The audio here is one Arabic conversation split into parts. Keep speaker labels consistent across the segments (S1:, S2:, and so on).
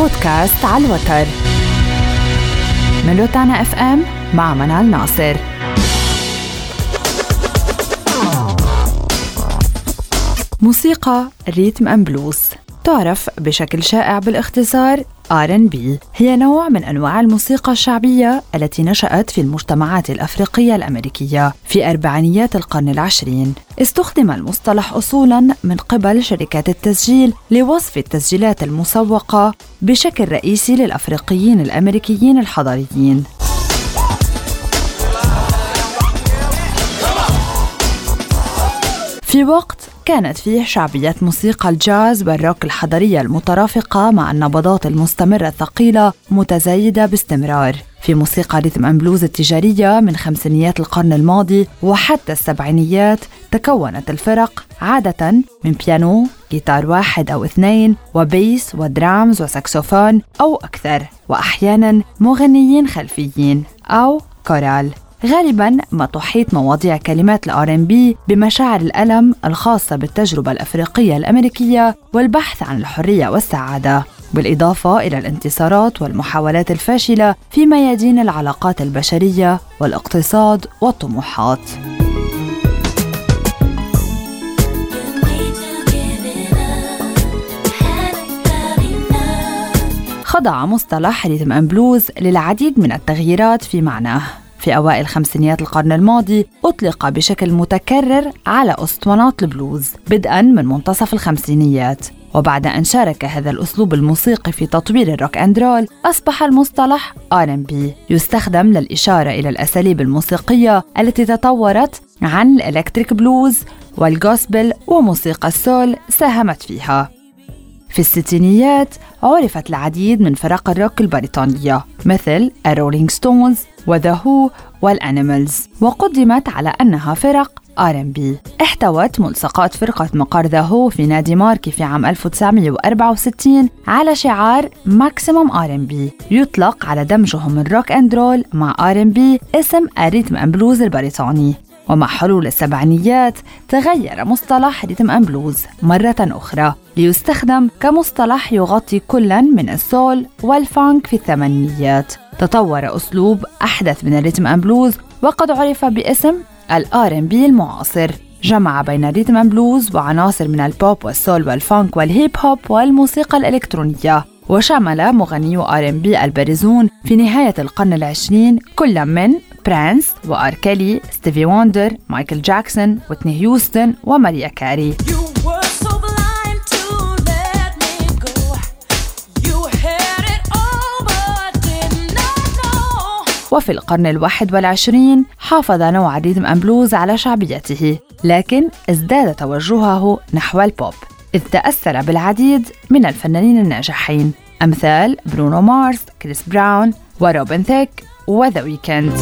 S1: بودكاست على الوتر. من روتانا إف إم مع منال ناصر. موسيقى ريتم أم بلوز. تعرف بشكل شائع بالاختصار R&B هي نوع من أنواع الموسيقى الشعبية التي نشأت في المجتمعات الأفريقية الأمريكية في أربعينيات القرن العشرين. استخدم المصطلح أصولاً من قبل شركات التسجيل لوصف التسجيلات المسوقة بشكل رئيسي للأفريقيين الأمريكيين الحضريين في وقت كانت فيه شعبية موسيقى الجاز والروك الحضرية المترافقة مع النبضات المستمرة الثقيلة متزايدة باستمرار. في موسيقى ريتم بلوز التجارية من خمسينيات القرن الماضي وحتى السبعينيات تكونت الفرق عادة من بيانو، جيتار واحد أو اثنين، و bass و drums وساكسوفون أو أكثر، وأحيانا مغنيين خلفيين أو كورال. غالبا ما تحيط مواضيع كلمات ال R&B بمشاعر الألم الخاصة بالتجربة الأفريقية الأمريكية والبحث عن الحرية والسعادة بالإضافة إلى الانتصارات والمحاولات الفاشلة في ميادين العلاقات البشرية والاقتصاد والطموحات. خضع مصطلح rhythm and blues للعديد من التغييرات في معناه. في أوائل خمسينيات القرن الماضي أطلق بشكل متكرر على أسطوانات البلوز بدءا من منتصف الخمسينيات. وبعد أن شارك هذا الأسلوب الموسيقي في تطوير ال rock and roll أصبح المصطلح R&B يستخدم للإشارة إلى الأساليب الموسيقية التي تطورت عن ال electric blues وال gospel وموسيقى ال soul ساهمت فيها. في الستينيات عرفت العديد من فرق الروك البريطانية مثل الرولينج ستونز وذا هو والأنيمالز وقدمت على أنها فرق R&B احتوت ملصقات فرقة مقر ذا هو في نادي ماركي في عام 1964 على شعار maximum R&B يطلق على دمجهم ال rock and roll مع R&B اسم ال rhythm and blues البريطاني. ومع حلول السبعينيات تغير مصطلح rhythm and blues مرة أخرى ليستخدم كمصطلح يغطي كلا من ال soul وال funk في الثمانينيات. تطور أسلوب أحدث من ال rhythm and blues وقد عرف باسم ال R&B المعاصر. جمع بين ال rhythm and blues وعناصر من البوب وال soul وال funk والهيب هوب والموسيقى الإلكترونية. وشمل مغنيو R&B البارزون في نهاية القرن العشرين كل من برانس وآر كيلي ستيفي ووندر مايكل جاكسون وتني هيوستن وماريا كاري. وفي القرن الواحد والعشرين حافظ نوع ال rhythm and blues على شعبيته لكن ازداد توجهه نحو البوب إذ تأثر بالعديد من الفنانين الناجحين. أمثال برونو مارس، كريس براون وروبن ثيك وذا ويكند.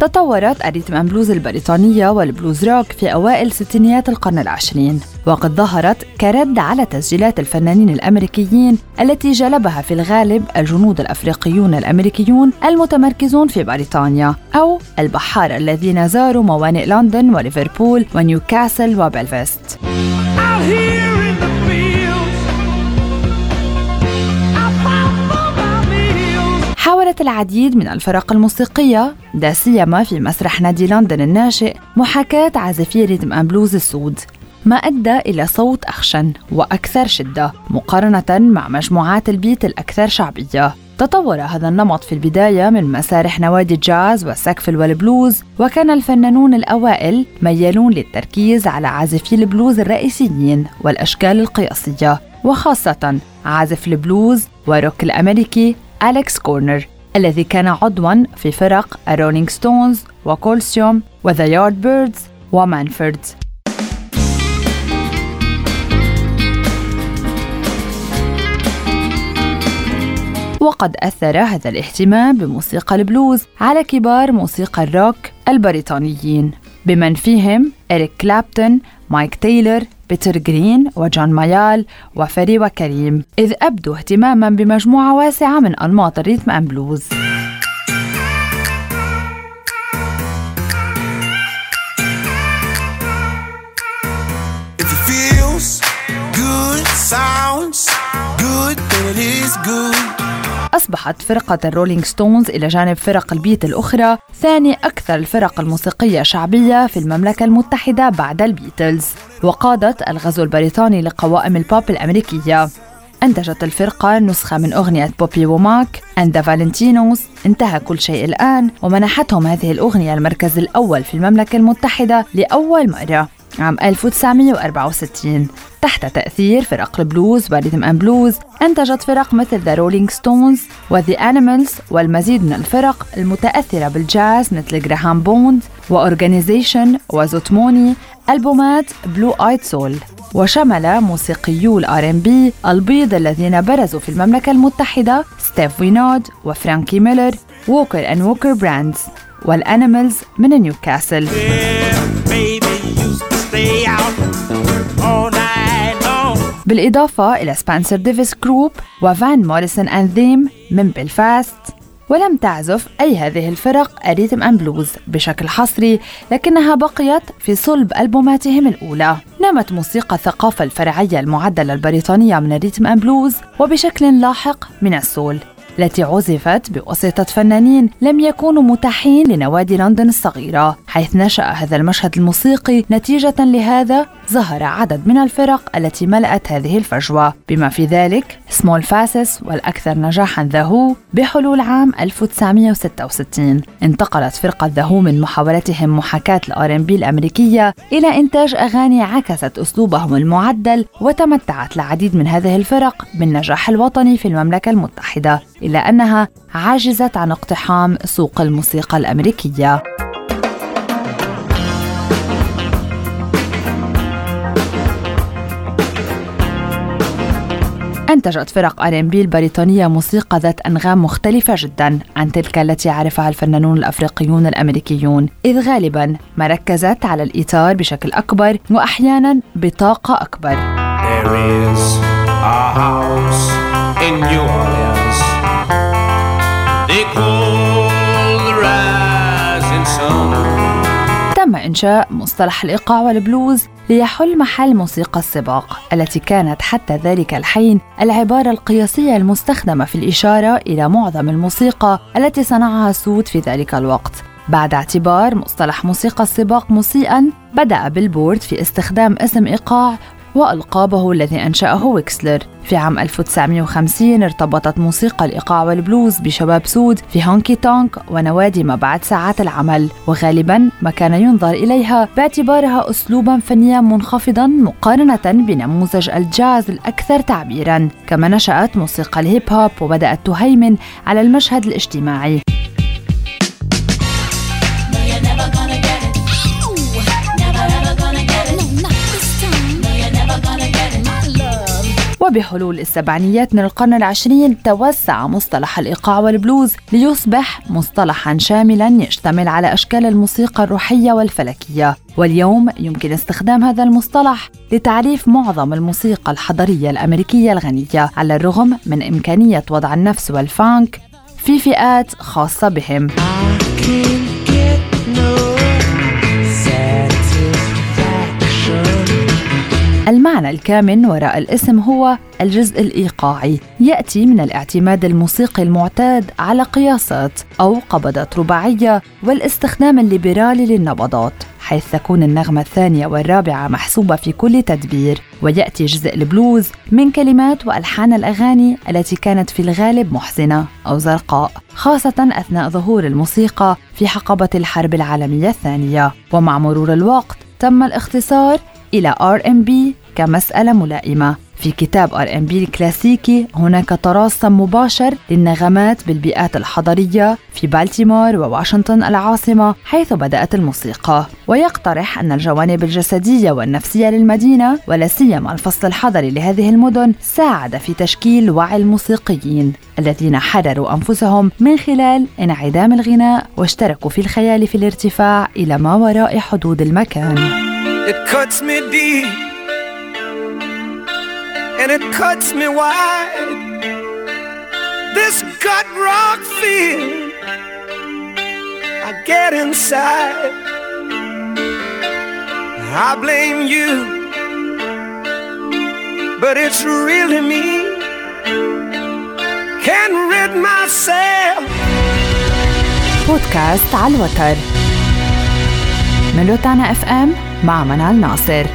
S1: تطورت ال rhythm blues البريطانية والبلوز روك في أوائل ستينيات القرن العشرين. وقد ظهرت كرد على تسجيلات الفنانين الأمريكيين التي جلبها في الغالب الجنود الأفريقيون الأمريكيون المتمركزون في بريطانيا أو البحارة الذين زاروا موانئ لندن وليفربول ونيوكاسل وبلفست. حاولت العديد من الفرق الموسيقية لا سيما في مسرح نادي لندن الناشئ محاكاة عازفي rhythm and blues السود. ما أدى إلى صوت أخشن وأكثر شدة مقارنة مع مجموعات ال beat الأكثر شعبية. تطور هذا النمط في البداية من مسارح نوادي الجاز وال skiffle والبلوز وكان الفنانون الأوائل ميالون للتركيز على عازفي البلوز الرئيسيين والأشكال القياسية وخاصة عازف البلوز وروك الأمريكي أليكس كورنر. الذي كان عضوا في فرق الرولينج ستونز وكولسيوم وذا يارد بيردز ومانفورد. وقد أثر هذا الاهتمام بموسيقى البلوز على كبار موسيقى الروك البريطانيين. بمن فيهم إريك كلابتون، ميك تايلور، بيتر جرين وجون مايال وفري وكريم إذ أبدوا اهتماما بمجموعة واسعة من أنماط ال rhythm and blues good. أصبحت فرقة الرولينج ستونز إلى جانب فرق ال beat الأخرى ثاني أكثر الفرق الموسيقية شعبية في المملكة المتحدة بعد البيتلز. وقادت الغزو البريطاني لقوائم البوب الأمريكية. أنتجت الفرقة نسخة من أغنية بوبي ووماك أند فالنتينوس انتهى كل شيء الآن ومنحتهم هذه الأغنية المركز الأول في المملكة المتحدة لأول مرة. عام 1964 تحت تأثير فرق البلوز و rhythm and blues أنتجت فرق مثل ذا رولينج ستونز وذا أنيمالز والمزيد من الفرق المتأثرة بالجاز مثل جراهام بوند وأورجانيزيشن وزوت موني ألبومات blue-eyed soul وشمل موسيقيو ال R&B البيض الذين برزوا في المملكة المتحدة ستيف وينود وفرانكي ميلر ووكر أند ووكر براذرز والأنيمالز من نيوكاسل. بالإضافة إلى سبنسر ديفيس جروب وفان موريسون أند ذيم من بلفاست ولم تعزف أي هذه الفرق ال rhythm and blues بشكل حصري لكنها بقيت في صلب ألبوماتهم الأولى. نمت موسيقى الثقافة الفرعية المعدلة البريطانية من ال rhythm and blues وبشكل لاحق من ال soul. التي عزفت بواسطة فنانين لم يكونوا متاحين لنوادي لندن الصغيرة حيث نشأ هذا المشهد الموسيقي نتيجة لهذا ظهر عدد من الفرق التي ملأت هذه الفجوة. بما في ذلك سمول فيسز والأكثر نجاحا ذا هو بحلول عام 1966 انتقلت فرقة ذا هو من محاولتهم محاكاة ال R&B الأمريكية إلى إنتاج أغاني عكست أسلوبهم المعدل وتمتعت العديد من هذه الفرق بالنجاح الوطني في المملكة المتحدة. إلا أنها عجزت عن اقتحام سوق الموسيقى الأمريكية. أنتجت فرق R&B البريطانية موسيقى ذات أنغام مختلفة جدا عن تلك التي عرفها الفنانون الأفريقيون الأمريكيون إذ غالبا ما ركزت على الجيتار بشكل أكبر وأحيانا بطاقة أكبر. There is a house in New Orleans. إنشاء مصطلح الإيقاع والبلوز ليحل محل موسيقى السباق التي كانت حتى ذلك الحين العبارة القياسية المستخدمة في الإشارة إلى معظم الموسيقى التي صنعها سود في ذلك الوقت. بعد اعتبار مصطلح موسيقى السباق مسيئا بدأ بيلبورد في استخدام اسم إيقاع وألقابه الذي أنشأه ويكسلر. في عام 1950 ارتبطت موسيقى الإيقاع والبلوز بشباب سود في honky tonk ونوادي ما بعد ساعات العمل وغالبا ما كان ينظر إليها باعتبارها أسلوبا فنيا منخفضا مقارنة بنموذج الجاز الأكثر تعبيرا. كما نشأت موسيقى الهيب هوب وبدأت تهيمن على المشهد الاجتماعي. وبحلول السبعينيات من القرن العشرين توسع مصطلح الإيقاع والبلوز ليصبح مصطلحا شاملا يشتمل على أشكال الموسيقى الروحية والفلكية. واليوم يمكن استخدام هذا المصطلح لتعريف معظم الموسيقى الحضرية الأمريكية الغنية على الرغم من إمكانية وضع النفس والفانك في فئات خاصة بهم. المعنى الكامن وراء الاسم هو الجزء الإيقاعي. يأتي من الاعتماد الموسيقي المعتاد على قياسات أو قبضات رباعية والاستخدام الليبرالي للنبضات حيث تكون النغمة الثانية والرابعة محسوبة في كل تدبير. ويأتي جزء البلوز من كلمات وألحان الأغاني التي كانت في الغالب محزنة أو زرقاء خاصة أثناء ظهور الموسيقى في حقبة الحرب العالمية الثانية. ومع مرور الوقت تم الاختصار إلى R&B كمسألة ملائمة. في كتاب R&B الكلاسيكي هناك تراصم مباشر للنغمات بالبيئات الحضرية في بالتيمور وواشنطن العاصمة حيث بدأت الموسيقى. ويقترح أن الجوانب الجسدية والنفسية للمدينة ولا سيما الفصل الحضري لهذه المدن ساعد في تشكيل وعي الموسيقيين الذين حرروا أنفسهم من خلال انعدام الغناء واشتركوا في الخيال في الارتفاع إلى ما وراء حدود المكان. It cuts me deep and it cuts me wide. This gut rock feeling I get inside. I blame you, but it's really me. can rid myself بودكاست على الوتر من روتانا اف ام مع منال ناصر.